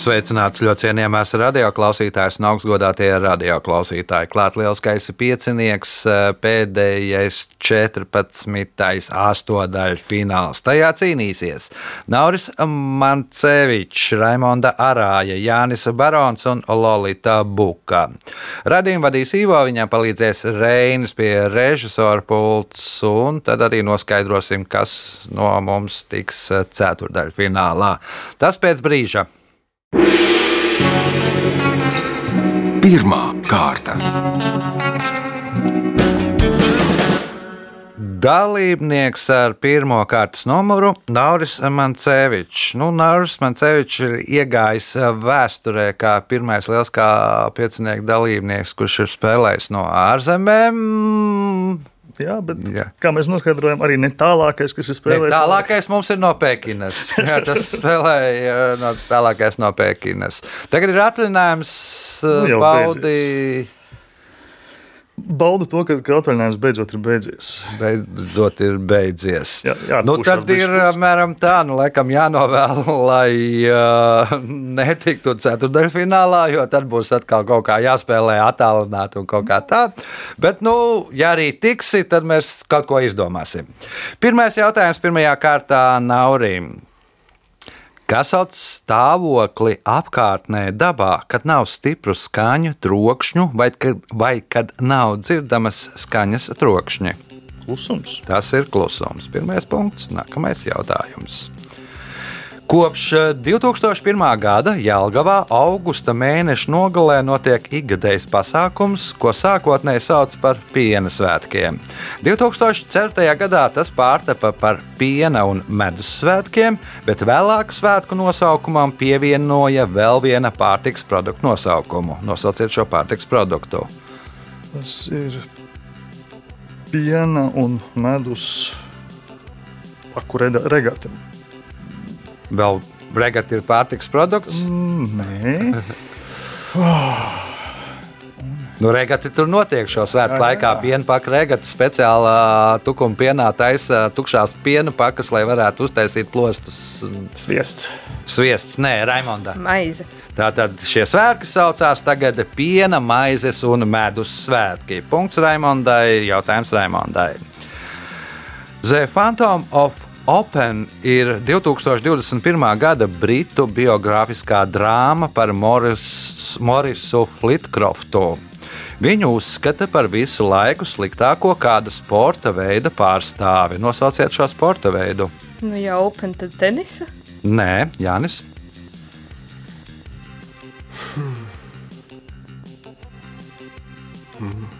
Sveicināts ļoti cienījamās radioklausītājas un augstgadātie radioklausītāji. Klāt lielskais piecinieks, pēdējais 14. astotdaļu fināls. Tajā cīnīsies Nauris Mancevičs, Raimonda Arāja, Jānis Barons un Lolita Buka. Radījumu vadīs Ivo, viņam palīdzēs Reinis pie režisora pults, un tad arī noskaidrosim, kas no mums tiks ceturdaļu finālā. Tas pēc brīža. Pirmā kārta. Dalībnieks ar pirmā kārtas numuru - Nauris Mancevičs. Nu, Nauris Mancevičs ir iegājis vēsturē kā pirmais liels kā piecinieku dalībnieks, kurš ir spēlējis no ārzemēm. Jā, bet Jā. kā mēs noskaidrojam, arī ne tālākais, kas ir Ne, spēlējis. tālākais mums ir no Pekinas. Jā, tas spēlēja no, tālākais no Pekinas. Tagad ir atvaļinājums, Nu, jau baudī. Baudu to, ka ka atvaļinājums beidzot ir beidzies. Beidzot, ir beidzies. Jā, jā, nu, tad ir apmēram tā, nu, laikam, jānovēl, lai uh, netiktu ceturdaļfinālā, jo tad būs atkal kaut kā jāspēlē attālināti un kaut kā tā. Bet, nu, ja arī tiksi, tad mēs kaut ko izdomāsim. Pirmais jautājums pirmajā kārtā Naurim. Kas sauc stāvokli apkārtnē dabā, kad nav stipru skaņu, trokšņu, vai kad, vai kad nav dzirdamas skaņas trokšņi? Klusums. Tas ir klusums. Pirmais punkts, nākamais jautājums. Kopš eh, 2001. gada Jālgavā augusta mēneša nogalē notiek ikgadējs pasākums, ko sākotnēji sauc par piena svētkiem. 2004. gadā tas pārtapa par piena un medus svētkiem, bet vēlāk svētku nosaukumam pievienoja vēl viena pārtiks produktu nosaukumu. Nosauciet šo pārtiks produktu. Tas ir piena un medus pakurēda regata. Vēl regata ir pārtiks produkts. Mm, Nē, Nu, regati tur notiek šo svētku laikā. Piena paka regata speciālā tukuma pienā taisa tukšās piena pakas, lai varētu uztaisīt plostus. sviests. Sviests, nē, Raimonda. Maize. Tātad šie svētki saucās tagad piena, maizes un medus svētki. Punkts Raimondai, jautājums Raimondai. The Phantom of Open ir 2021. gada britu biogrāfiskā drāma par Moris, Morisu Flitkroftu. Viņu uzskata par visu laiku sliktāko kāda sporta veida pārstāvi. Nosauciet šo sporta veidu. Nu, ja open, tad tenisa. Nē, Jānis.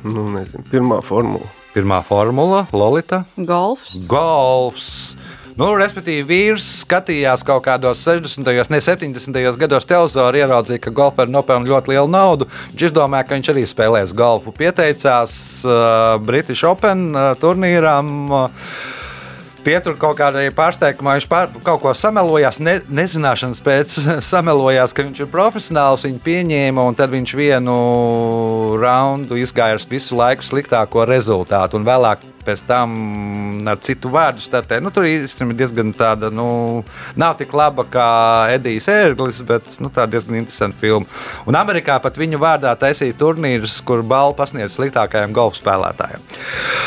Nu, nezinu, pirmā formula. Pirmā formula - Lolita. Golfs. Golfs. Nu, respektīvi, vīrs skatījās kaut kādos 60. un 70. gados televizorā, ieraudzīja, ka golferi nopelna ļoti lielu naudu. Viņš izdomāja, ka viņš arī spēlēs golfu. Pieteicās uh, British Open uh, turnīram. Uh, Tie tur kaut kādā pārsteigumā viņš pār, kaut ko samelojās, ne, nezināšanas pēc samelojās, ka viņš ir profesionāls. Viņu pieņēma, un tad viņš vienu raundu izgāja ar visu laiku sliktāko rezultātu. Un vēlāk pēc tam ar citu vārdu startē. Nu, tur īstenībā diezgan tāda, nu, nav tik laba kā Edijs Ērglis, bet nu, tā diezgan interesanta filma. Un Amerikā pat viņu vārdā taisīja turnīrus, kur balvu pasniedz sliktākajiem golfa spēlētājiem.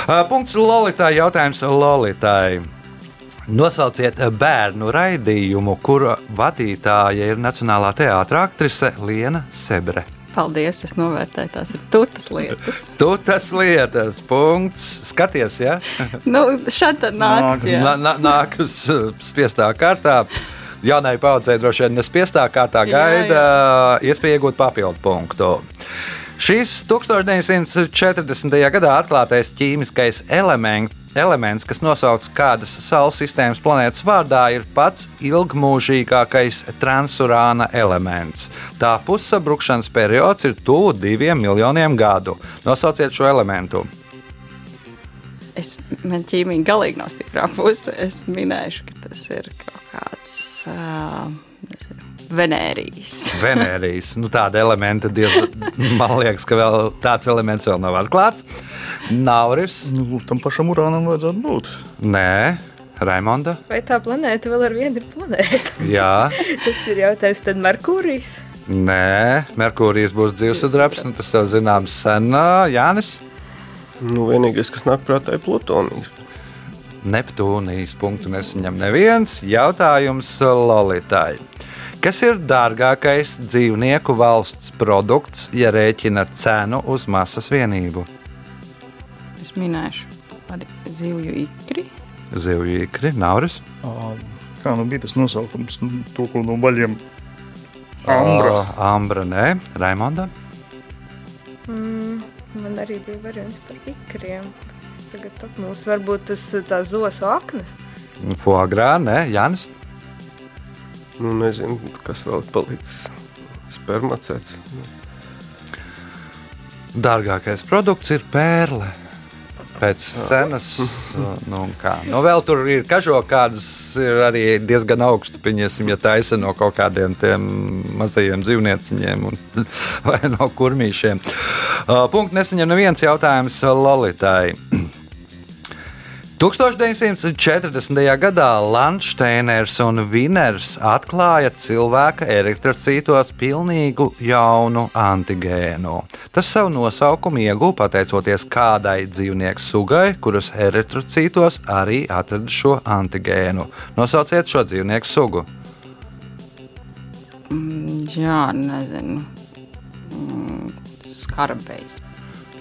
Uh, Punkts Lolitai. Jautājums Lolitai. Nosauciet bērnu raidījumu, kura vadītāja ir Nacionālā teātris aktrise Liena Sebre. Paldies, es novērtēju tās ir tutas lietas. Tu tas lietas, punkts. Skaties, ja? nu, šādi tad nāks. Nāk. jā. Nā- nā- Nāk uz uh, spiestā kārtā. Jaunai paudzei droši vien nespiestā kārtā Jā, gaida iespēja iegūt papildu punktu. Šis 1940. gadā atklātais ķīmiskais elements, elements, kas nosaukts kādas Saules sistēmas planētas vārdā, ir pats ilgmūžīgākais transurāna elements. Tā pussabrukšanas periods ir tuvu diviem miljoniem gadu. Nosauciet šo elementu. Es, man ķīmija galīgi nav stiprā puse. Es minēšu, ka tas ir kaut kāds uh, Venērijas. Venērijas. Nu, tāda elementa, diez, man liekas, ka vēl tāds elements vēl nav atklāts. Nauris. Nu, tam pašam urānam vajadzētu būt. Nē, Raimonda. Vai tā planēta vēl ar vienu ir planēta? Jā, Tas ir jautājums, tad Merkūrijs. nē, Merkūrijas būs dzīvesudrabs, nu, tas jau zināms sen. Jānis. Nu, vienīgais, kas nāk prātā, ir Plutonijas. Neptūnijas punktu nesaņem neviens. Jautājums Lolitai. Kas ir dārgākais dzīvnieku valsts produkts, ja rēķina cenu uz masas vienību? Es minēšu arī zivju ikri. Zivju ikri, nauris. Kā nu bija tas nosaukums? Nu, To, ko no baļiem. Ambra. Ā, Ambra, nē, Raimonda. Mm, man arī bija variants par ikriem. Es Tagad apmūs, varbūt tas tā zosu aknas. Foagrā, nē, Jānis. Nu, nezinu, kas vēl palicis. Spermacēts. Dārgākais produkts ir pērle. Pēc cenas, nu, kā. Nu, vēl tur ir kažoka, kādas ir arī diezgan augstu. Pieņemsim, ja taisa no kaut kādiem tiem mazajiem dzīvnieciņiem un, vai no kurmīšiem. Punkts nesaņem neviens jautājums Lolitai. 1940. gadā Landsteiners un Viners atklāja cilvēka eritrocītos pilnīgu jaunu antigēnu. Tas savu nosaukumu ieguva pateicoties kādai dzīvnieku sugai, kuras eritrocītos arī atrada šo antigēnu. Nosauciet šo dzīvnieku sugu. Mm, Jā, nezinu. Mm, Skarabējs.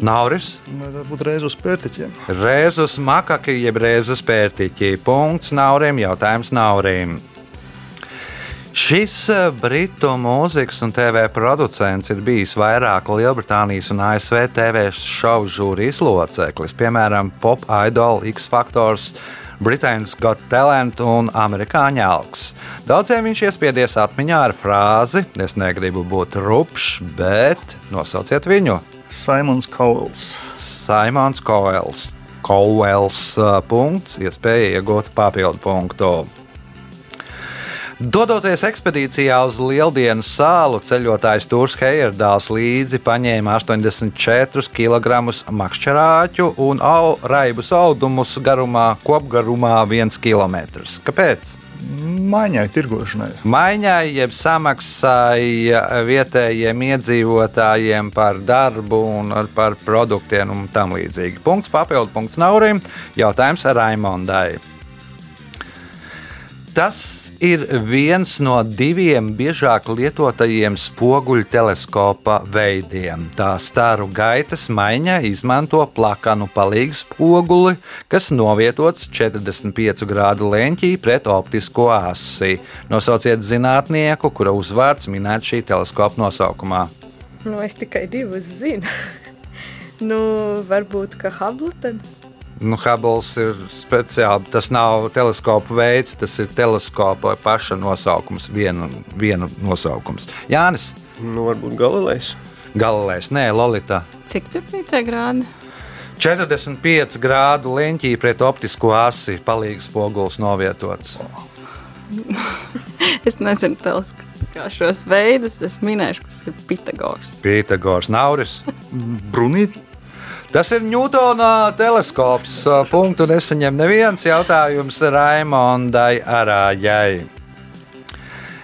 Nauris, Vajadzētu būt reiz uz pērtiķiem. Rēzus makaki, jeb rēzus pērtiķi. Punkts Naurim, jautājums Naurim. Šis eh, britu mūzikas un TV producents ir bijis vairāk Lielbritānijas un ASV TV šovu žūrijas loceklis, piemēram, Pop Idol, X Factors, Britain's Got Talent un Amerikāņu alks. Daudziem viņš iespiedies atmiņā ar frāzi: Es negribu būt rupšs, bet nosauciet viņu! Simons Kauls. Simons Koels. Koels uh, punkts, iespēja iegūt papildu punktu. Dodoties ekspedīcijā uz Lieldienu sālu, ceļotājs Tūrs Heierdāls līdzi paņēma 84 kg makšķerāķu un au, raibus audumus garumā, kopgarumā 1 km. Kāpēc? Maiņai, tirgošanai. Maiņai, jeb samaksai vietējiem iedzīvotājiem par darbu un ar- par produktiem un tam līdzīgi. Punkts papildu punkts Naurim. Jautājums Raimondai. Tas ir viens no diviem biežāk lietotajiem spoguļu teleskopa veidiem. Tā staru gaitas maiņā izmanto plakanu palīgu spoguli, kas novietots 45 grādu leņķī pret optisko asi. Nosauciet zinātnieku, kura uzvārds minēts šī teleskopa nosaukumā. Nu, es tikai divus zinu. nu, varbūt, ka tad. Nu, Hubbles ir speciāli. Tas nav teleskopa veids, tas ir teleskopa paša nosaukums, viena, viena nosaukums. Jānis, Nu, varbūt Galilejs. Galilejs, nē, Lolita. Cik tur bija tie grādi? 45 grādu leņķī pret optisko asi palīgs spogulis novietots. Es nezinu, kā šos veidus. Es minēšu, ka tas ir Pitagors. Pītagors Nauris. Brunīt. Tas ir Ņūtona teleskops. Punktu nesaņem neviens jautājums Raimondai Arājai.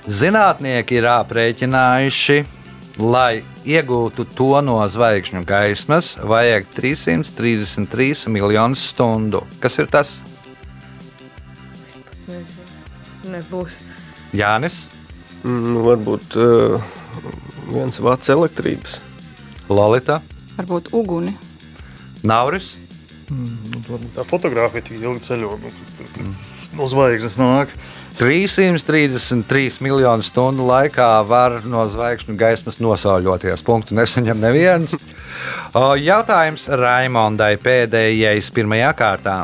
Zinātnieki ir aprēķinājuši, lai iegūtu to no zvaigžņu gaismas, vajag 333 miljonus stundu. Kas ir tas? Nebūs. Jānis, Nu, varbūt uh, viens vats elektrības. Lolita, Varbūt uguni. Nauris. Nu, varbūt tā fotografija tik ilgi ceļo. Nu, tur- No zvaigznes nāk. 333 miljonu stundu laikā var no zvaigžņu gaismas nosauļoties. Punktu nesaņem neviens. Jautājums Raimondai pēdējais pirmajā kārtā.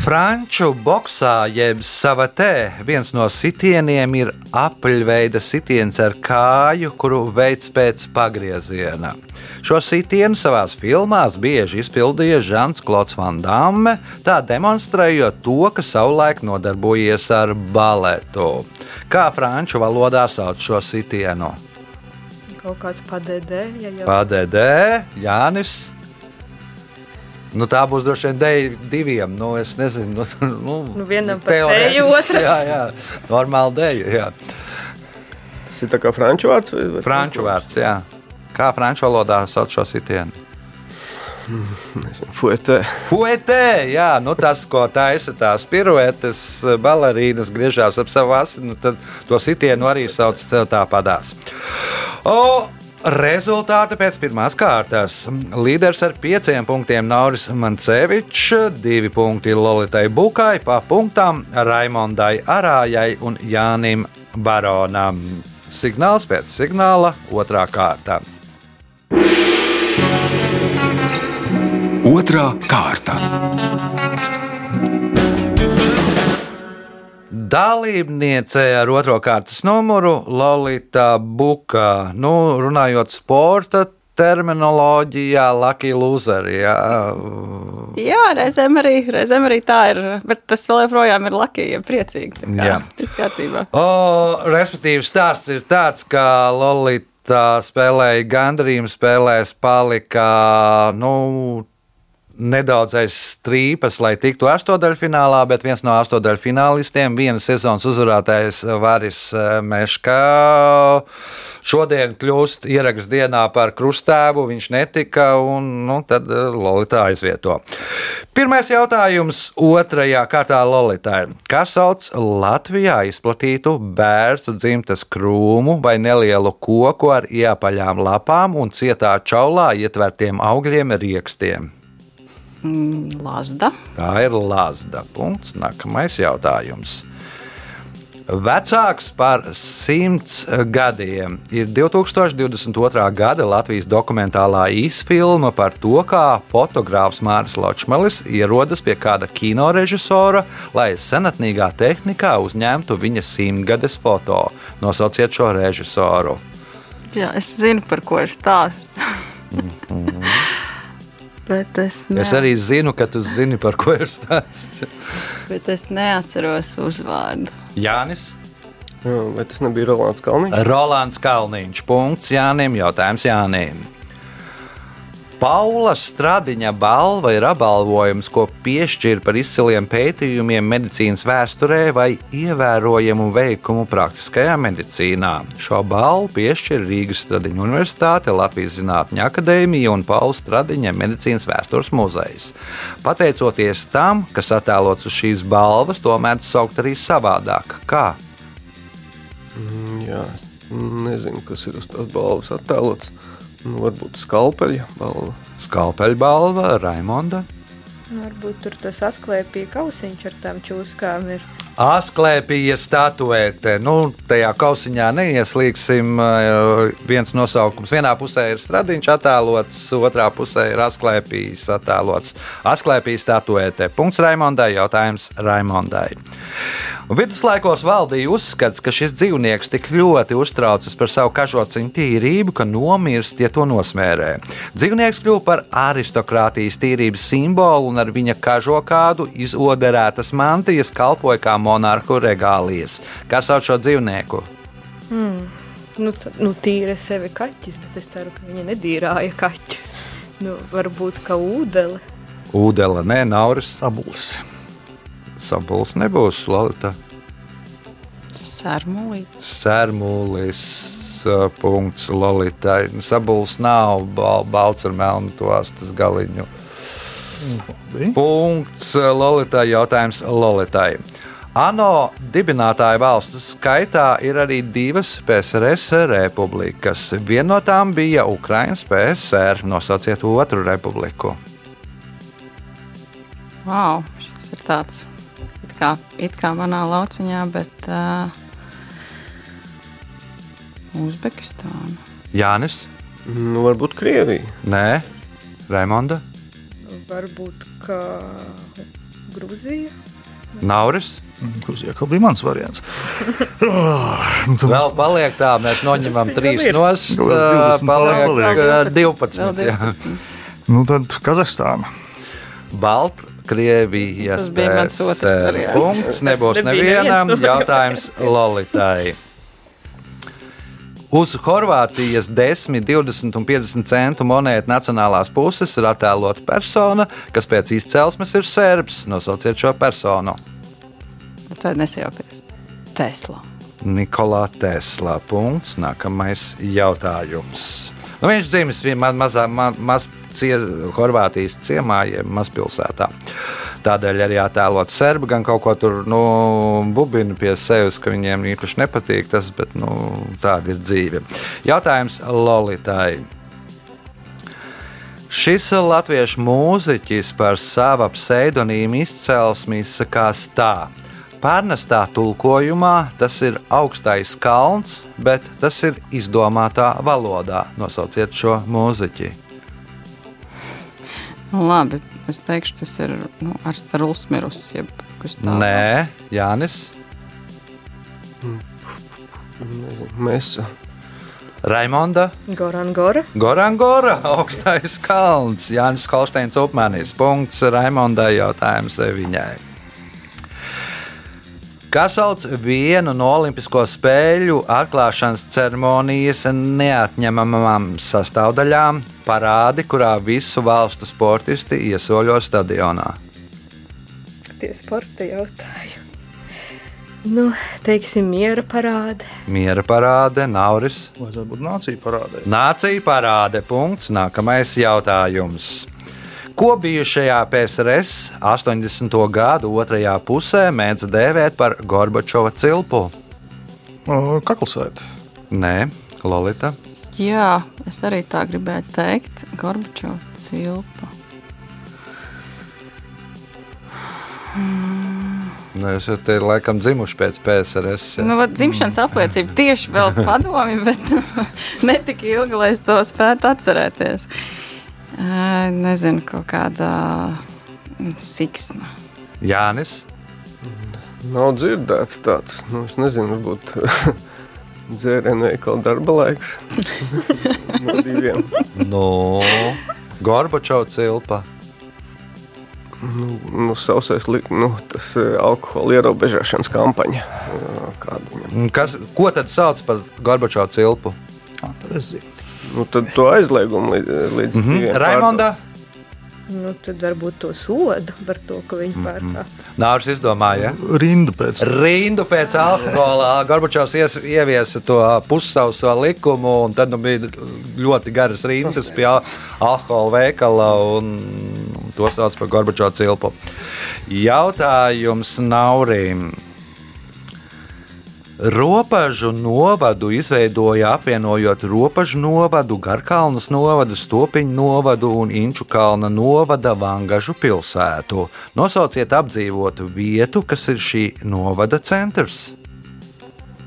Franču boxā, jeb savatē, viens no sitieniem ir apaļveida sitiens ar kāju, kuru veids pēc pagrieziena. Šo sitienu savā filmās bieži izpildīja Žants Klods Van Damme, tā demonstrējot to, ka savulaik nodarbojies ar baletu. Kā franču valodā sauc šo sitienu? Kaut kāds padēdē, ja jau PDD, Jānis. Nu, tā būs droši vien dēļ diviem. Nu, es nezinu, nu, nu, Nu, vienam pa teorētiski, seju, otram. Jā, jā, normāli dēļ. Jā. Tas ir tā kā franču vārds. Vai, vai Franču vārds, jā. Kā franču valodā sauc šo sitienu? Fuetē. Fuetē, jā, nu tas, ko taisa tās piruetes, balerīnas griežās ap savu asinu, tad to sitienu arī sauc tāpatās. O, Rezultāti pēc pirmās kārtas. Līderis ar pieciem punktiem Nauris Mancevičs, divi punkti Lolitai Bukai, pa punktām Raimondai Arājai un Jānim Baronam. Signāls pēc signāla, otrā kārta. Otra kārta. Dalībniece ar otro kārtas numuru Lorita Buka. Nu, runājot sporta terminoloģijā, Lucky Loser. Jā. Jā, reizēm arī, reizēm arī tā ir. Bet tas vēl joprojām ir lakīgi, ja priecīgi. tā kā Jā. Viss kārtībā. O, respektīvi, stāsts ir tāds, ka Lorita spēlēja gandrīz spēlēs, palika nu, nedaudz aiz strīpas, lai tiktu astotdaļfinālā, bet viens no astotdaļfinālistiem, vienas sezonas uzvarētājs Varis eh, Meškā. Šodien kļūst ieraksts dienā par krustēvu, viņš netika, un nu, tad eh, Lolita aizvieto. Pirmais jautājums otrajā kārtā Lolitai. Kas sauc Latvijā izplatītu bērnu dzimtas krūmu vai nelielu koku ar iepaļām lapām un cietā čaulā ietvertiem augļiem riekstiem? Mm, Lazda. Tā ir Lazda. Punkts. Nākamais jautājums. Vecāks par simts gadiem ir 2022. gada Latvijas dokumentālā īsfilma par to, kā fotogrāfs Mārcis Ločmalis ierodas pie kāda kinorežisora, lai senatnīgā tehnikā uzņemtu viņa simtgades foto. Nosauciet šo režisoru. Jā, es zinu, par ko ir stāsts. Bet, es ne, Es arī zinu, ka tu zini, par ko ir stāsts. bet es neatceros uzvārdu. Jānis. Jā, vai tas nebija Rolands Kalniņš? Rolands Kalniņš. Punkts Jānim. Jautājums Jānim. Paula Stradiņa balva ir apbalvojums, ko piešķir par izciliem pētījumiem medicīnas vēsturē vai ievērojamu veikumu praktiskajā medicīnā. Šo balvu piešķir Rīgas Stradiņa Universitāte, Latvijas Zinātņu akadēmija un Paula Stradiņa medicīnas vēstures muzejs. Pateicoties tam, kas attēlots uz šīs balvas, to mēdz saukt arī savādāk. Kā? Mm, Jā, nezinu, kas ir uz tās balvas attēlots. Nu, varbūt skalpeļa balva. Skalpeļa balva, Raimonda. Nu, Varbūt tur tas asklēpīja kausiņš ar tām čūskām. Ir. Asklēpīja statuēte. Nu, tajā kausiņā neieslīgsim. eh, Viens nosaukums. Vienā pusē ir stradiņš attēlots, otrā pusē ir asklēpijas attēlots. Asklēpijas statuēte. Punkts Raimondai. Jautājums Raimondai. Viduslaikos valdīja uzskats, ka šis dzīvnieks tik ļoti uztraucas par savu kažociņu tīrību, ka nomirst, ja to nosmērē. Dzīvnieks kļuva par aristokrātijas tīrības simbolu un ar viņa kažokādu izoderētas mantijas kalpoja kā monarhu regālijas. Kas sauc šo dzīvnieku? Nu, t- nu, tīra sevi kaķis, bet es ceru, ka viņa nedīrāja kaķus. Nu, varbūt kā ūdele. Ūdele, nē, Nauris. Sabuls. Sabuls nebūs, Lorita. Sērmulī. Sērmulis. uh, Punkts Lolitai. Sabuls nav bal, balts ar melnu to astas galiņu. Punkts uh, Lolitai. Jautājums Lolitai. ANO dibinātāju valstu skaitā ir arī divas PSRS republikas. Viena no tām bija Ukraiņas PSR. Nosauciet otru republiku. Wow, šis ir tāds it kā, it kā manā lauciņā, bet uh, Uzbekistāna. Jānis? Nu, varbūt Krievija. Nē, Raimonda. Varbūt kā Grūzija. Nauris. Kurš jau bija mans variants? Ah, nu, tad Vēl paliek tā, mēs noņemam trīs ā, 20 paliek paliek. ā, Vēl 12. jā. 12. Nu, tad Kazahstāna. Baltkrievijas Tas bija mans otrs variants. punkts. Nebūs nevienam no jautājums Lolitai. Uz Horvātijas 10, 20 un 50 centu monētu nacionālās puses ir attēlota persona, kas pēc izcelsmes ir serbs. Nosauciet šo personu. Tā nesajaukties. Tesla. Nikolā Tesla. Punkts. Nākamais jautājums. Nu, viņš dzimis vi- ma mazā, ma maz cie, Horvātijas ciemā, jeb mazpilsētā. Tādēļ arī attēlot serbi, gan kaut ko tur nu, bubina pie sevis, ka viņiem īpaši nepatīk tas, bet nu, tāda ir dzīve. Jautājums Lolitai. Šis latviešu mūziķis par sava pseidonīmu izcelsmi izsakās tā. Pārnestā tulkojumā tas ir augstais kalns, bet tas ir izdomātā valodā. Nosauciet šo mūziķi. Nu, labi, es teikšu, tas ir nu, ar staruls mirus. Jeb, kas tā. Nē, Jānis, Mēs Raimonda, Goran Gora. Gorangora, augstais kalns, Jānis Holsteins Upmanis. Punkts Raimondai jautājums viņai. Kas sauc vienu no Olimpisko spēļu atklāšanas ceremonijas neatņemamām sastāvdaļām - parādi, kurā visu valstu sportisti iesoļo stadionā? Tie sporta jautājumi. Nu, teiksim, miera parāde. Miera parāde, Nauris. Vajadzētu būt nācija parādē. Nācija parāde. Punkts. Nākamais jautājums. Ko bijušajā PSRS 80. gadu otrajā pusē mēdz dēvēt par Gorbačova cilpu? O, Kaklsēta. Nē, Lolita. Jā, es arī tā gribēju teikt. Gorbačovs cilpa. Nu, jūs esat laikam dzimuši pēc PSRS. ja? Nu, vat dzimšanas apliecība tieši vēl padomi, bet ne tik ilgi, lai es to spētu atcerēties. Ē, Nezinu, kaut kāda siksna. Jānis. nav dzirdēts tāds. Nu, es nezinu, varbūt dzērienu veikala darba laiks. no diviem. No Gorbačova cilpa. Nu, sausais, li- nu, tas eh, alkohola ierobežošanas kampaņa. Kas, ko tad sauc par Gorbačova cilpu? Ah, tad es zinu. Nu, tad to aizliegumu līdz, mm Mhm. Raimondā. Nu, tad varbūt to sodu par to, ka viņi pārkāpj. Nāvis izdomāja. Ja? Rindu pēc Rindu pēc alkohola. Gorbačovs ies- ieviesa to pussauso likumu, un tad nu, bija ļoti garas rindas pie al- alkohola veikala, un to sauc par Gorbačova cilpu. Jautājums Naurim. Robežu novadu izveidoja apvienojot Robežu novadu, Garkalnas novadu, Stopiņu novadu un Inču kalna novada Vangažu pilsētu. Nosauciet apdzīvotu vietu, kas ir šī novada centrs.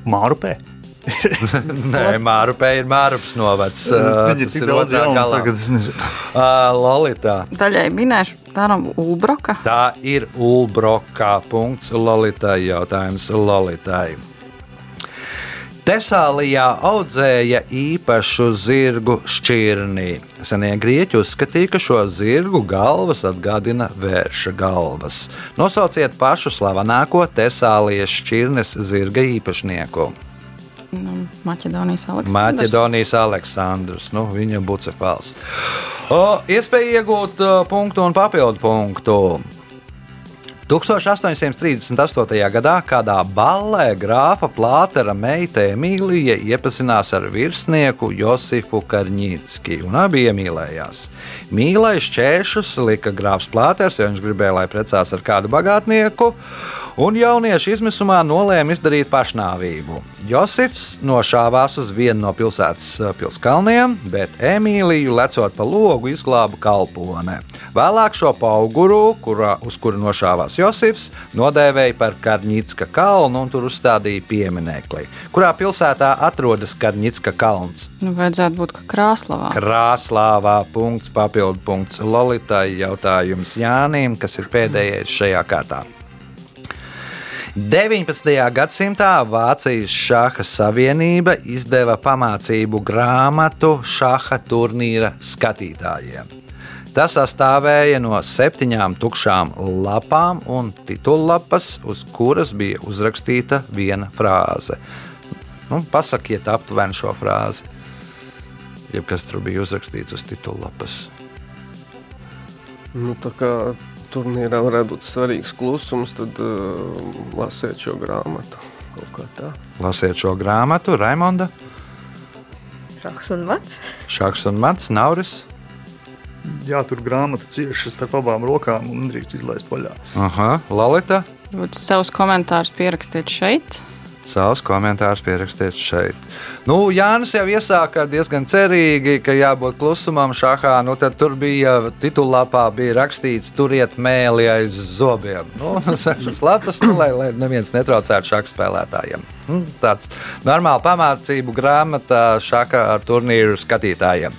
Mārupē. Nē, Mārupē ir Mārupas novads. ā, Viņi ir tas tik daudz galā. tagad es nezinu. Ā, Lolitā. Daļai minēšu, tā nav Ulbroka. Tā ir Ulbrokā. Punkts Lolitai. Jautājums Lolitai. Tesālijā audzēja īpašu zirgu šķirnī. Senie grieķi uzskatīja, ka šo zirgu galvas atgādina vērša galvas. Nosauciet pašu slavenāko Tesālijas šķirnes zirga īpašnieku. Nu, Maķedonijas Aleksandrs. Maķedonijas Aleksandrs, nu, viņa bucefāls. O, Iespēja iegūt uh, punktu un papildu punktu. 1838. gadā kādā ballē grāfa Plātera meita Emīlija iepazinās ar virsnieku Josifu Karņītski un abi iemīlējās. Mīlēs čēšus lika grāfs Plāters, jo viņš gribēja, lai precās ar kādu bagātnieku, un jaunieši izmisumā nolēma izdarīt pašnāvību. Josifs nošāvās uz vienu no pilsētas eh, pilskalniem, bet Emīliju lecot pa logu izglāba kalpone. Vēlāk šo auguru, kurā, uz kuru nošāvās Josifs, nodēvēja par Karņģa kalnu un tur uzstādīja pieminekli. Kurā pilsētā atrodas Karņģa kalns? Nu, vajadzētu būt Krāslavā. Krāslāvā punkts, papildu punkts Lolitai. Jautājums Jānim, kas ir pēdējais šajā kārtā. 19. gadsimtā Vācijas šāda savienība izdeva pamācību grāmatu šāda turnīra skatītājiem. Tas sastāvēja no septiņām tukšām lapām un titullapas, uz kuras bija uzrakstīta viena frāze. Nu, pasakiet aptuveni šo frāzi. Jeb kas tur bija uzrakstīts uz titullapas. Nu, tā kā turnīrā varētu būt svarīgs klusums, tad uh, lasiet šo grāmatu. Lasiet šo grāmatu, Raimonda, Šaks un mats. Šaks un Mats, Nauris. Jātur grāmata cieši starp abām rokām un nedrīkst izlaist vaļā. Aha, Lalita. Savus komentārus pierakstiet šeit. Savus komentārus pierakstiet šeit. Nu, Jānis jau iesāka diezgan cerīgi, ka jābūt klusumam šahā. Nu, tad tur bija titulāpā bija rakstīts, turiet mēli aiz zobiem. Nu, sešas lapas, nu, lai, lai neviens netraucētu šādu spēlētājiem. Nu, tāds normāls pamācību grāmata šāda turnīru skatītājiem.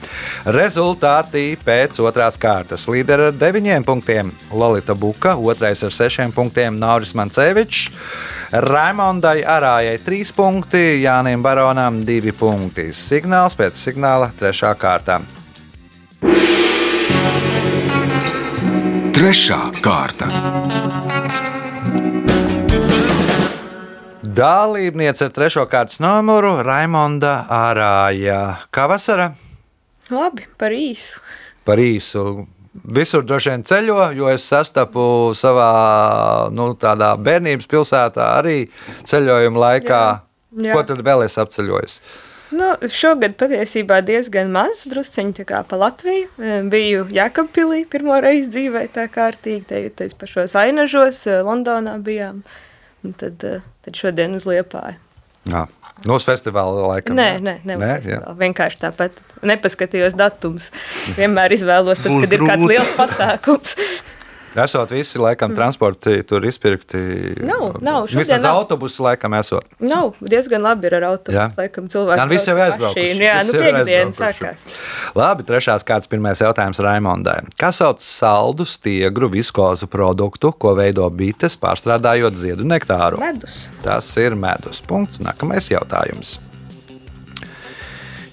Rezultāti pēc otrās kārtas. Līderi ar deviņiem punktiem Lorita Buka, otrais ar sešiem punktiem Nauris Mancevičs. Raimondai Arājai 3 punkti, Jānim Baronam 2 punkti. Signāls pēc signāla 3. kārtā. Trešā kārta. Dalībniece ar 3. kārtas numuru Raimonda Arāja. Kā vasara? Labi, par īsu. Par īsu. Visur droši vien ceļo, jo es sastapu savā nu, bērnības pilsētā arī ceļojuma laikā. Jā. Jā. Ko tad vēl es apceļoju? Nu, šogad patiesībā diezgan maz, kā pa Latviju. Biju Jēkabpilī pirmo reizi dzīvē tā kārtīgi, te tais pašos Ainažos, e, Londonā bijām. Un tad, e, tad šodien uz Liepāju. Jā, no festivāla laikam. Nē, nē, nē, Nē, jā. vienkārši tāpat. Nepaskatījos datumus. Vienmēr izvēlos, tad, kad ir kāds liels pasākums. Esot visi laikam transporti tur izpirkti. Nav, nav, Vismaz nav. autobusu laikam esot. Nav diezgan labi ir ar Jā. autobusu. Laikam cilvēki. Jā, visi jau aizbraukuši. Jā, Visi nu aizbraukuši. sākās. Labi, trešās kārtas pirmais jautājums Raimondai. Kā sauc saldu, stiegru, viskozu produktu, ko veido bites, pārstrādājot ziedu nektāru? Medus. Tas ir medus. Punkts. Nākamais jautājums.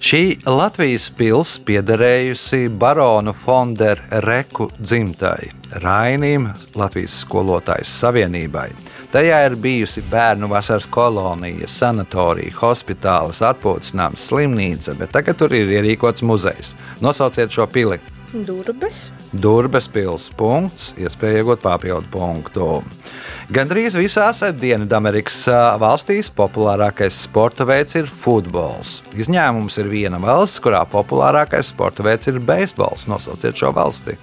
Šī Latvijas pilsēta piederējusi baronu Fonderu Reku dzimtai, Rainīm, Latvijas skolotājas savienībai. Tajā ir bijusi bērnu vasaras kolonija, sanatorija, hospitāls, atpūtas nams, slimnīca, bet tagad tur ir ierīkots muzejs. Nosauciet šo pili. Durbes. Durbes pilsēta iespēja iegūt papildu punktu. Gandrīz visās Dienvidamerikas valstīs populārākais sporta veids ir futbols. Izņēmums ir viena valsts, kurā populārākais sporta veids ir beisbols. Nosauciet šo valsti.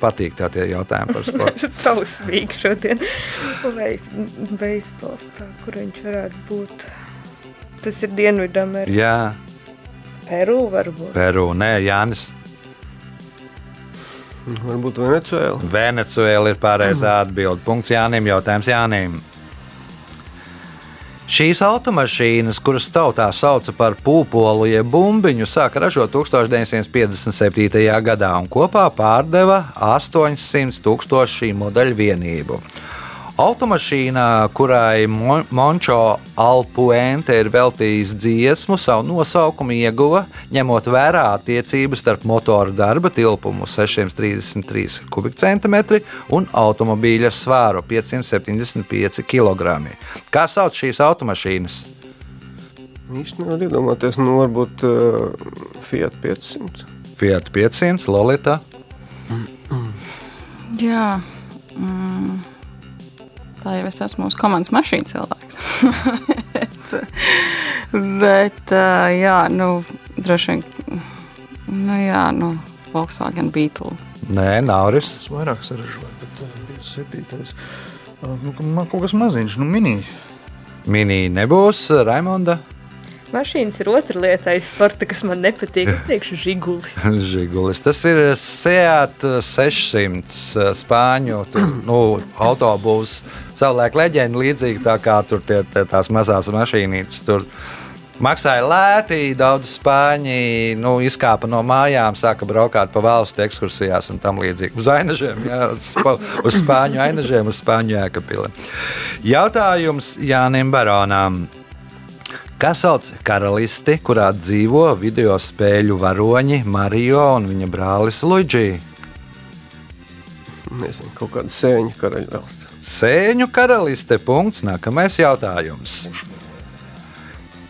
Patīk tā tie jautājumi par sportu. Tausmīgi šodien. Beis- Beisbols, tā, kur viņš varētu būt. Tas ir Dienvidamerika. Jā, Peru varbūt. Peru, nē, Jānis. Varbūt Venecijā. Venecuēla ir pareizā atbilde. Punkts Jānim, jautājums Jānim. Šīs automašīnas, kuras tautā sauca par pūpolu jeb bumbiņu, sāka ražot 1957. gadā un kopā pārdeva 800 tūkstošu šī modeļa vienību. Automašīnā, kurai Mon- Mončo Alpuente ir veltījis dziesmu, savu nosaukumu ieguva, ņemot vērā attiecības starp motora darba tilpumu 633 kubikcentimetri un automobīļa svāru 575 kg. Kā sauc šīs automašīnas? Īsti nevar iedomāties, nu varbūt uh, Fiat 500. Fiat 500, Lolita. Jā. Mm. Tā jau es esmu mūsu komandas mašīna cilvēks. bet, jā, nu, droši vien, nu, jā, nu, Volkswagen Beetle. Nē, Nauris. Es vairāk sarežģīju, bet uh, 57. Uh, nu, man kaut kas maziņš, nu mini. Mini nebūs, Raimonda. Mašīnas ir otra lieta aiz sporta, kas man nepatīk. Es teikšu, žiguli. Žigulis. Tas ir Seat 600 uh, spāņu tur, nu, autobūvs. Savulaik leģenda līdzīga tā kā tur tie, tie, tās mazās mašīnītes. Tur maksāja lēti, daudz spāņi nu, izkāpa no mājām, sāka braukāt pa valsts ekskursijās un tam līdzīgi. Uz ainažiem, jā, uz, spa- uz spāņu ainažiem, uz spāņu jēkapili. Jautājums Jānim Baronam. Kas sauc karalisti, kurā dzīvo video spēļu varoņi Mario un viņa brālis Luigi? Nezinu, kaut kāda sēņu karaļvalsts. Sēņu karaliste. Punkts. Nākamais jautājums.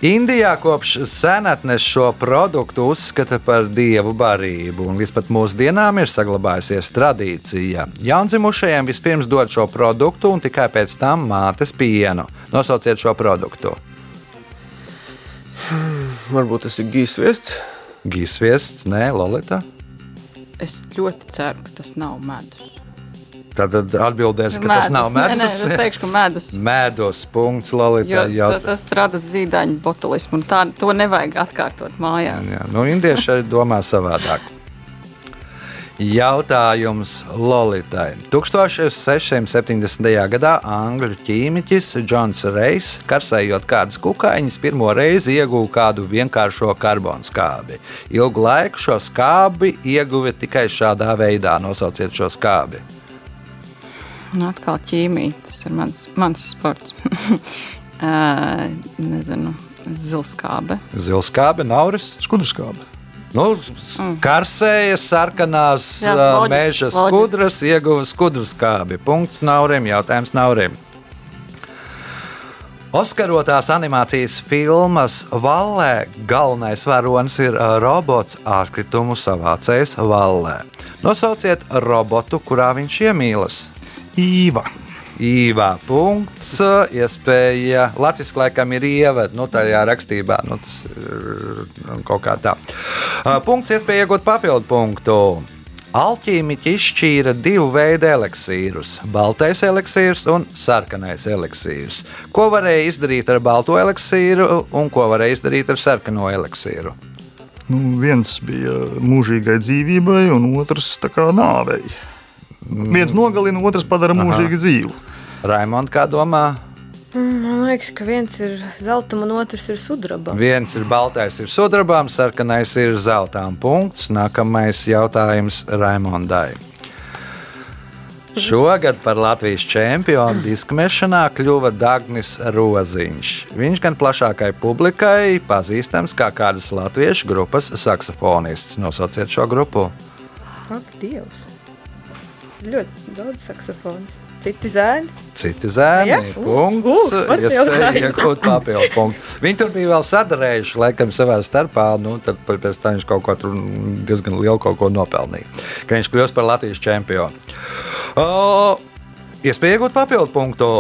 Indijā kopš senatnes šo produktu uzskata par dievu barību, un līdz pat mūsdienām ir saglabājusies tradīcija. Jaundzimušajiem vispirms dod šo produktu, un tikai pēc tam mātes pienu. Nosauciet šo produktu. Varbūt tas ir gīs viests. Gīsviests, nē, Lolita. Es ļoti ceru, ka tas nav medus. Tad atbildēs, ka tas nav Nē, nē, medus. es teikšu, ka medus. Mēdos, punkts, Jo Lolita. ta- jautā- tas rada zīdaiņu botulismu, un tā, to nevajag atkārtot mājās. Jā, nu, indieši arī domā savādāk. Jautājums Lolitai. 1670. gadā angļu ķīmiķis Džons Reis, karsējot kādas kukaiņas, pirmo reizi ieguva kādu vienkāršo karbonu skābi. Ilgu laiku šo skābi ieguva tikai šādā veidā. Nosauciet šo skābi. Nu, atkal ķīmija, tas ir mans, mans sports. Ā, nezinu, zilskābe. Zilskābe, nauris. Skudrskābe. Nu, karsējas, sarkanās Jā, ā, loģiski, meža skudras, ieguva skudru skābi. Punkts Naurim, jautājums Naurim. Oskarotās animācijas filmas Vallē galvenais varonis ir robots ārkritumu savācējs Vallē. Nosauciet robotu, kurā viņš iemīlas. Īva. Īvā punkts, iespēja. Latvijas laikam ir ieva, nu, tajā rakstībā. Nu, tas ir kaut kā tā. Uh, Punkts, iespēja iegūt papildu punktu. Alķīmiķi izšķīra divu veidu eliksīrus - baltais eliksīrs un sarkanais eliksīrs. Ko varēja izdarīt ar balto eliksīru un ko varēja izdarīt ar sarkano eliksīru? Nu, viens bija mūžīgai dzīvībai, un otrs nāvei. Viens nogalina, otrs padara mūžīgi dzīvu. Raimond, kā domā? Man liekas, ka viens ir zelta, un otrs ir sudraba. Viens ir baltais, ir sudrabām, sarkanais ir zeltām. Punkts. Nākamais jautājums Raimondai. Šogad par Latvijas čempionu diskmešanā kļuva Dagnis Roziņš. Viņš gan plašākai publikai pazīstams kā kādas latviešu grupas saksofonists. Nosauciet šo grupu. Ak, Dievs! Ļoti daudz saksofonistu. Citi zēni. Citi zēni, Ja? punkts. Iespēja iegūt papildu punktu. Viņi tur bija vēl sadarējuši, laikam, savā starpā. Nu, tad pēc tam viņš kaut ko tur diezgan lielu kaut ko nopelnīja. Ka viņš kļūst par Latvijas čempionu. O, Iespēja iegūt papildu punktu.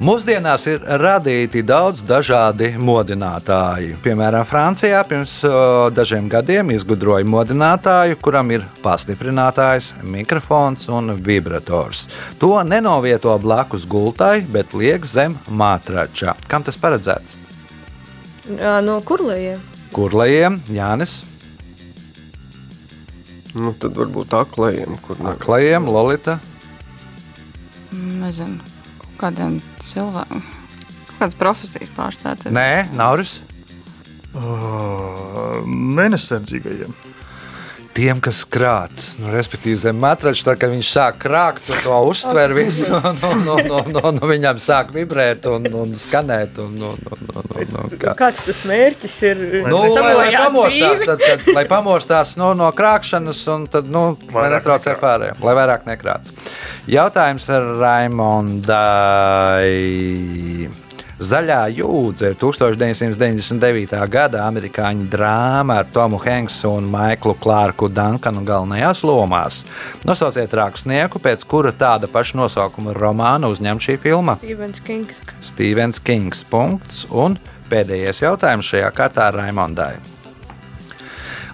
Mūsdienās ir radīti daudz dažādi modinātāji. Piemēram, Francijā pirms dažiem gadiem izgudroja modinātāju, kuram ir pastiprinātājs, mikrofons un vibrators. To nenovieto blakus gultai, bet liek zem matrača. Kam tas paredzēts? No kurlējiem? Kurlajiem, Jānis, Nu, tad varbūt aklajiem, kur nav. Klajiem, Lolita. Nezinu, kādiem cilvēkiem. Kādas profesijas pārstāvēt? Nē, Nauris. Uh, Mēnesardzīgajiem. Tiem, kas krāts, nu, respektīvi zem matrača, tad, kad viņš sāk krākt, tad to uztver visu, un, un, un, un, un, un viņam sāk vibrēt un, un skanēt. Un, un, un, un, un, un, kā. Kāds tas mērķis ir? Nu, lai, lai pamostās, tad, kad, lai pamostās nu, no krāpšanas, un tad, nu, lai Vairāk netraucē pārējiem, lai vairāk nekrāts. Jautājums ar Raimondai. Zaļā jūdze ir 1999. gada amerikāņu drāma ar Tomu Hanksu un Maiklu Klārku Dankanu galvenajās lomās. Nosauciet rakstnieku, pēc kura tāda paša nosaukuma romāna uzņem šī filma. Stevens Kings. Stevens Kings. Punkts. Un pēdējais jautājums šajā kārtā Raimondai.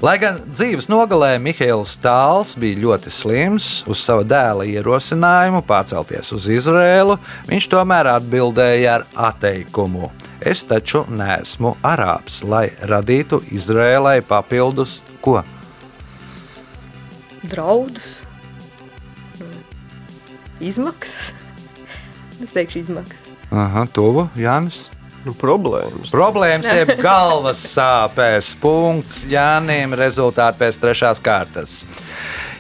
Lai gan dzīves nogalē Mihails Stāls bija ļoti slims, uz sava dēla ierosinājumu pārcelties uz Izrēlu, viņš tomēr atbildēja ar atteikumu. Es taču neesmu arābs, lai radītu Izrēlai papildus ko? Draudus, izmaksas. Es teikšu, izmaksas. Aha, tuvu, Jānis. Nu, problēmas. Problēmas ir galvas sāpēs. Punkts Jānim. Rezultāti pēc trešās kārtas.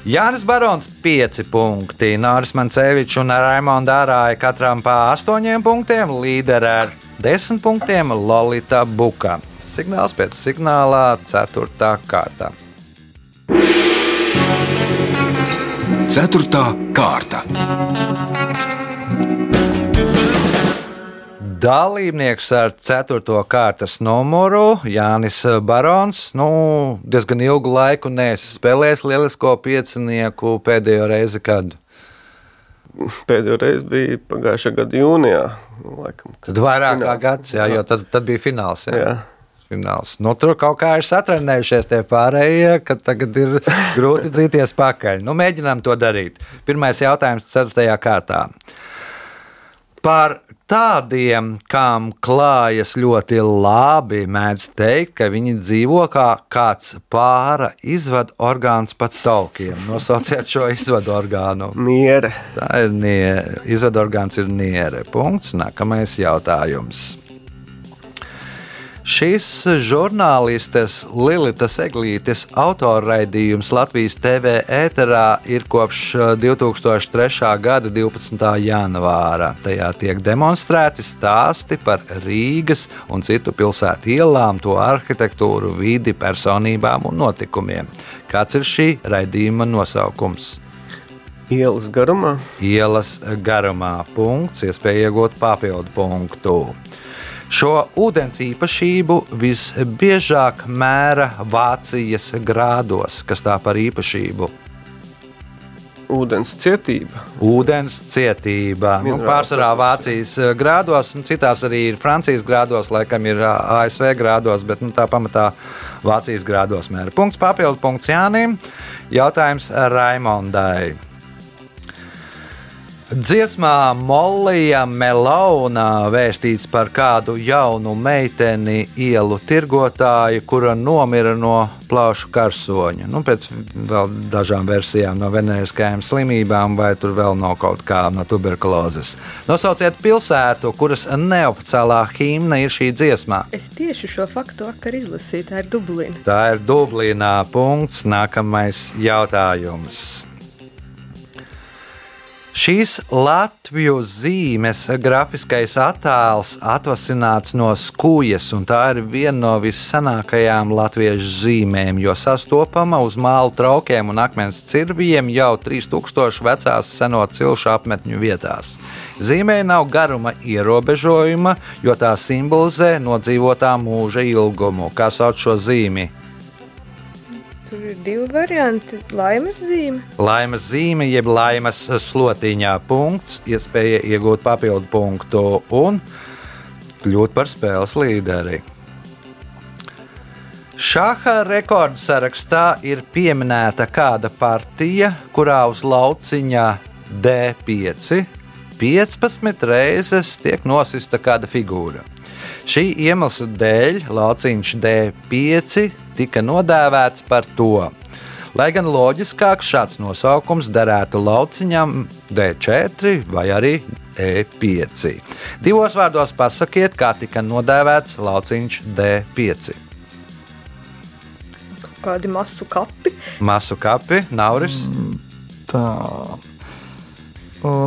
Jānis Barons 5 punkti, Nāris Mancevičs un Raimonda Arāja katram pa 8 punktiem, līderi ar 10 punktiem Lolita Buka. Signāls pēc signālā 4. kārta. Ceturtā kārta. Dalībnieks ar 4. kārtas numuru Jānis Barons. Nu, diezgan ilgu laiku neesi spēlējis lielisko piecinieku pēdējo reizi, kad. Pēdējo reizi bija pagājušā gada jūnijā. Laikam, Tad vairāk kā gads, jā, jo tad, tad bija fināls. Jā. Jā. Fināls. Nu, tur kaut kā ir satrenējušies tie pārējie, ka tagad ir grūti dzīties pakaļ. Nu, mēģinām to darīt. Pirmais jautājums, 4. kārtā. Par tādiem, kam klājas ļoti labi, mēdz teikt, ka viņi dzīvo kā kāds pāra izvadu orgāns pa taukiem. Nosauciet šo izvadu orgānu. Niere. Tā ir niere. Izvadu orgāns ir niere. Punkts. Nākamais jautājums. Šis žurnālistes Lilitas Eglītes autorraidījums Latvijas TV ēterā ir kopš eh, 2003. gada 12. janvāra. Tajā tiek demonstrēti stāsti par Rīgas un citu pilsētu ielām, to arhitektūru, vidi, personībām un notikumiem. Kāds ir šī raidījuma nosaukums? Ielas garumā. ielas garumā. Punkts, iespēja iegūt papildu punktu. Šo ūdens īpašību visbiežāk mēra Vācijas grādos, kas tā par īpašību. Ūdens cietība. Ūdens cietība. Nu, Minerāls pārsvarā Vācijas eh, grādos, un citās arī ir Francijas grādos, laikam ir ā, ASV grādos, bet nu, tā pamatā Vācijas grādos mēra. Punkts papildu punkts Jānim. Jautājums Raimondai. Dziesmā Mollija Melona vēstīts par kādu jaunu meiteni ielu tirgotāju, kura nomira no plaušu karsoņa. Nu, pēc dažām versijām no veneriskajām slimībām, vai tur vēl no kaut kā no tuberkulozes. Nosauciet pilsētu, kuras neoficiālā himna ir šī dziesmā. Es tieši šo faktu vakar izlasīju, tā ir Dublīna. Tā ir Dublīnā. Punkts. Nākamais jautājums. Šīs Latviju zīmes grafiskais attēls atvasināts no skūjas, un tā ir viena no vissenākajām latviešu zīmēm, jo sastopama uz māla traukiem un akmens cirvijiem jau 3000 vecās seno cilšu apmetņu vietās. Zīmē nav garuma ierobežojuma, jo tā simbolizē nodzīvotā mūža ilgumu. Kā sauc šo zīmi? Tur ir divi varianti. Laimes zīme. Laimes zīme, jeb laimes slotiņā punkts, iespēja iegūt papildu punktu un kļūt par spēles līderi. Šāda rekorda sarakstā ir pieminēta kāda partija, kurā uz lauciņa D5 15 reizes tiek nosista kāda figūra. Šī iemesla dēļ lauciņš D5 tika nodēvēts par to. Lai gan loģiskāk šāds nosaukums derētu lauciņam D4 vai arī E5. Divos vārdos pasakiet, kā tika nodēvēts lauciņš D5. Kādi masu kapi. Masu kapi, nauris. Tā.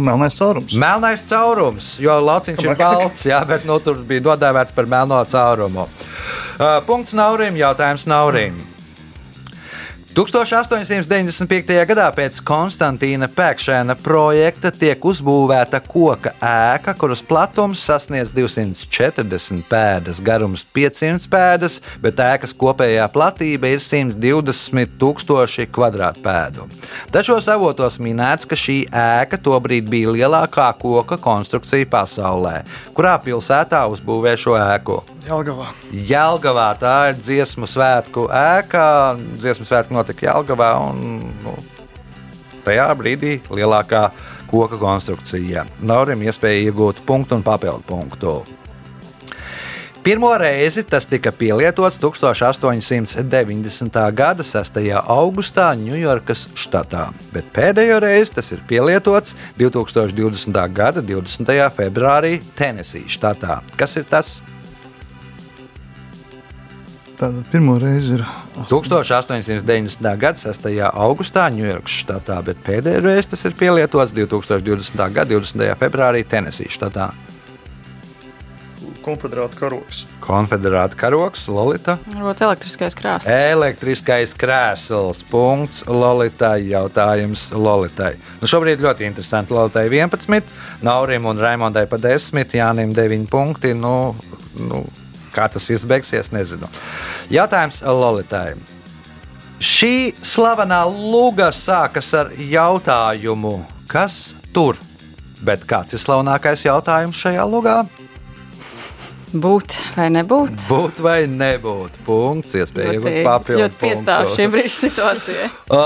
Melnais caurums. Melnais caurums, jo lauciņš ir balts, jā, bet nu, tur bija nodēvēts par melno caurumu. Uh, punkts Naurim, jautājums Naurim. 1895. gadā pēc Konstantīna Pēkšēna projekta tiek uzbūvēta koka ēka, kuras platums sasniedz 240 pēdas, garums 500 pēdas, bet ēkas kopējā platība ir 120 tūkstoši kvadrātpēdu. Dažos avotos minēts, ka šī ēka tobrīd bija lielākā koka konstrukcija pasaulē. Kurā pilsētā uzbūvēja šo ēku? Jelgavā. Jelgavā tā ir dziesmu svētku ēka. Dziesmu svētku notika Jelgavā. Un, nu, tajā brīdī lielākā koka konstrukcija. Naurim iespēja iegūt punktu un papildu punktu. Pirmo reizi tas tika pielietots 1890. gada 6. augustā Ņujorkas štatā, bet pēdējo reizi tas ir pielietots 2020. gada 20. februārī Tenesijas štatā. Kas ir tas? Tātad pirmo reizi ir 1890. gada 6. augustā Ņujorkas štatā, bet pēdējo reizi tas ir pielietots 2020. gada 20. februārī Tenesijas štatā. konfederāta karoks. Konfederāta karoks, Lolita. Varbūt elektriskais krāsas. Elektriskais krēsls. Punkts Lolitai. Jautājums Lolitai. Nu, šobrīd ļoti interesanti. Lolitai 11, Naurim un Raimondai pa 10, Jānim 9 punkti. Nu, nu, kā tas viss beigsies, nezinu. Jautājums Lolitai. Šī slavenā luga sākas ar jautājumu, kas tur? Bet kāds ir slavenākais jautājums šajā lugā? Būt vai nebūt? Būt vai nebūt? Punkts, iespēja iegūt papildu. ļoti piestāv šī brīža situācijai. O,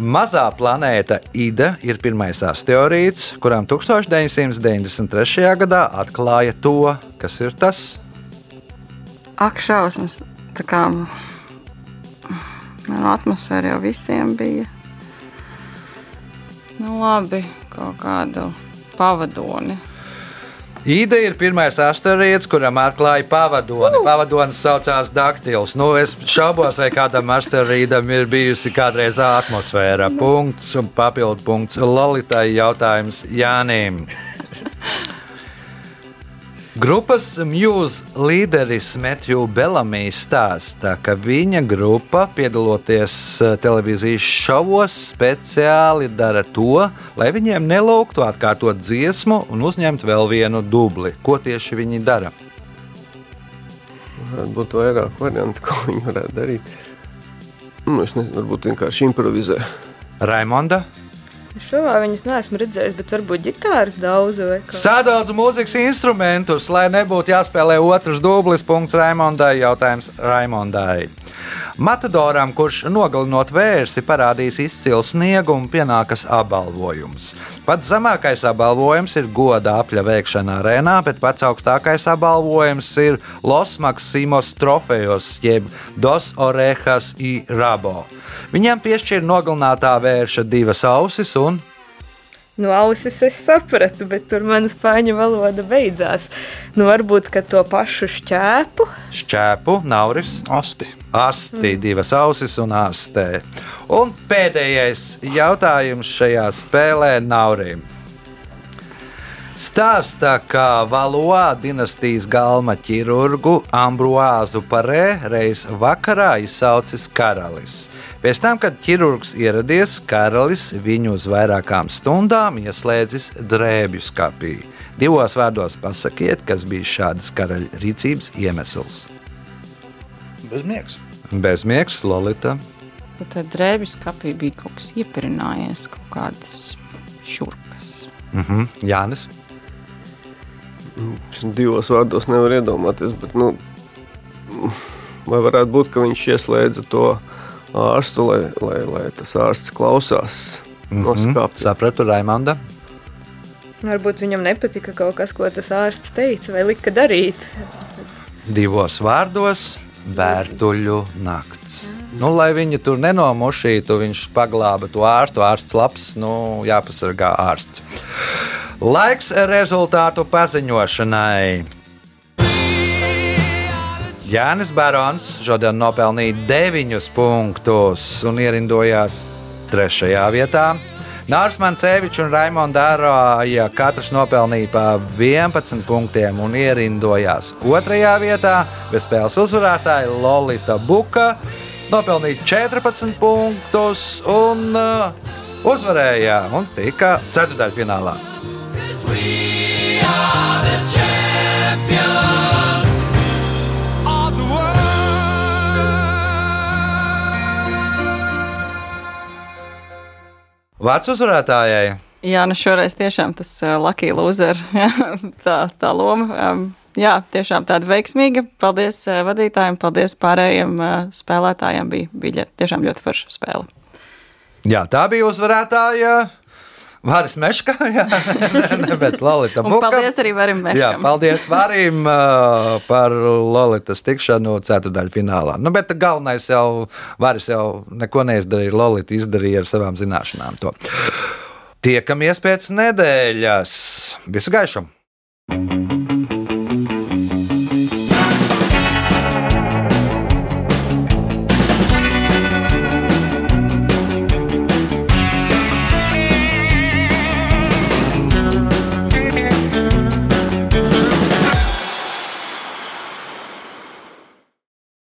mazā planēta Ida ir pirmais asteroīds, kuram 1993. gadā atklāja to, kas ir tas. Ak, šausmas. Tā kā nu, atmosfēra jau visiem bija. Nu, labi, kaut kādu pavadoni. Ida ir pirmais asteroīds, kuram atklāja pavadoni. Pavadonis saucās Daktils. Nu, es šaubos, vai kādam asteroīdam ir bijusi kādreiz atmosfēra. Punkts un papildu punkts Lolitai jautājums Jānim. Grupas Muse līderis Matthew Bellamijs stāsta, ka viņa grupa, piedaloties eh, televīzijas šovos, speciāli dara to, lai viņiem nelūgtu atkārtot dziesmu un uzņemt vēl vienu dubli. Ko tieši viņi dara? Varētu būt vairāk variantu, ko viņi varētu darīt. Nu, es nezinu, varbūt vienkārši improvizē. Raimonda, Šovā viņas neesmu redzējis, bet varbūt ģitāras daudz vai kā. sādodz mūzikas instrumentus, lai nebūtu jāspēlē otrs dublis. Punkts Raimondai. Jautājums Raimondai. Matadoram, kurš nogalinot vērsi, parādīs izcilu sniegu un pienākas apbalvojums. Pats zemākais apbalvojums ir goda apļa veikšana arēnā, bet pats augstākais apbalvojums ir Los Maksimos trofejos, jeb Dos Orejas i Rabo. Viņam piešķir nogalinātā vērša divas ausis un Nu, ausis es sapratu, bet tur mana spāņu valoda beidzās. Nu, varbūt ka to pašu šķēpu. šķēpu, nauris. Asti. Asti, divas ausis un astē. Un pēdējais jautājums šajā spēlē Naurim. Stāstā, ka Valoā dinastijas galma ķirurgu Ambroāzu Parē reiz vakarā izsaucis karalis. Pēc tam, kad ķirurgs ieradies, karalis viņu uz vairākām stundām ieslēdzis drēbju skapī. Divos vārdos pasakiet, kas bija šādas karaļa rīcības iemesls. Bezmiegs. Bezmiegs, Lolita. Un Tad drēbju skapī bija kaut kas iepirinājies, kaut kādas šurkas. Mhm. Jānis. Divos vārdos nevar iedomāties, bet nu, vai varētu būt, ka viņš ieslēdza to ārstu, lai, lai, lai tas ārsts klausās no skāpja. Sapratu, Raimanda. Varbūt viņam nepatika kaut kas, ko tas ārsts teica vai lika darīt. Divos vārdos - vērtuļu nakts. Nu, lai viņi tur nenomušītu, viņš paglāba to ārstu. Ārsts labs, nu, jāpasargā ārsts. Laiks rezultātu paziņošanai. Jānis Barons šodien nopelnīja 9 punktus un ierindojās 3. vietā. Nārs Mancevičs un Raimonds Dārāja katrs nopelnīja pa 11 punktiem un ierindojās 2. vietā. Bez spēles uzvarētāja Lolita Buka nopelnīja 14 punktus un uh, uzvarēja un tika ceturtdaļfinālā. Vārds uzvarētājai. Jā, nu šoreiz tiešām tas uh, Lucky Loser, jā, tā, tā loma um, jā, tiešām tāda veiksmīga. Paldies uh, vadītājiem, paldies pārējiem uh, spēlētājiem. Bija, bija ļoti, tiešām ļoti forša spēle. Jā, tā bija uzvarētāja. Vāris Meškā, jā, ne, bet Lalita Buka. paldies arī Varim Jā, Meškam. paldies Vārim uh, par Lolitas tikšanu ceturdaļu finālā. Nu, bet galvenais jau, Vāris jau neko neizdarīja, Lolita izdarīja ar savām zināšanām to. Tiekamies pēc nedēļas. Visu gaišam!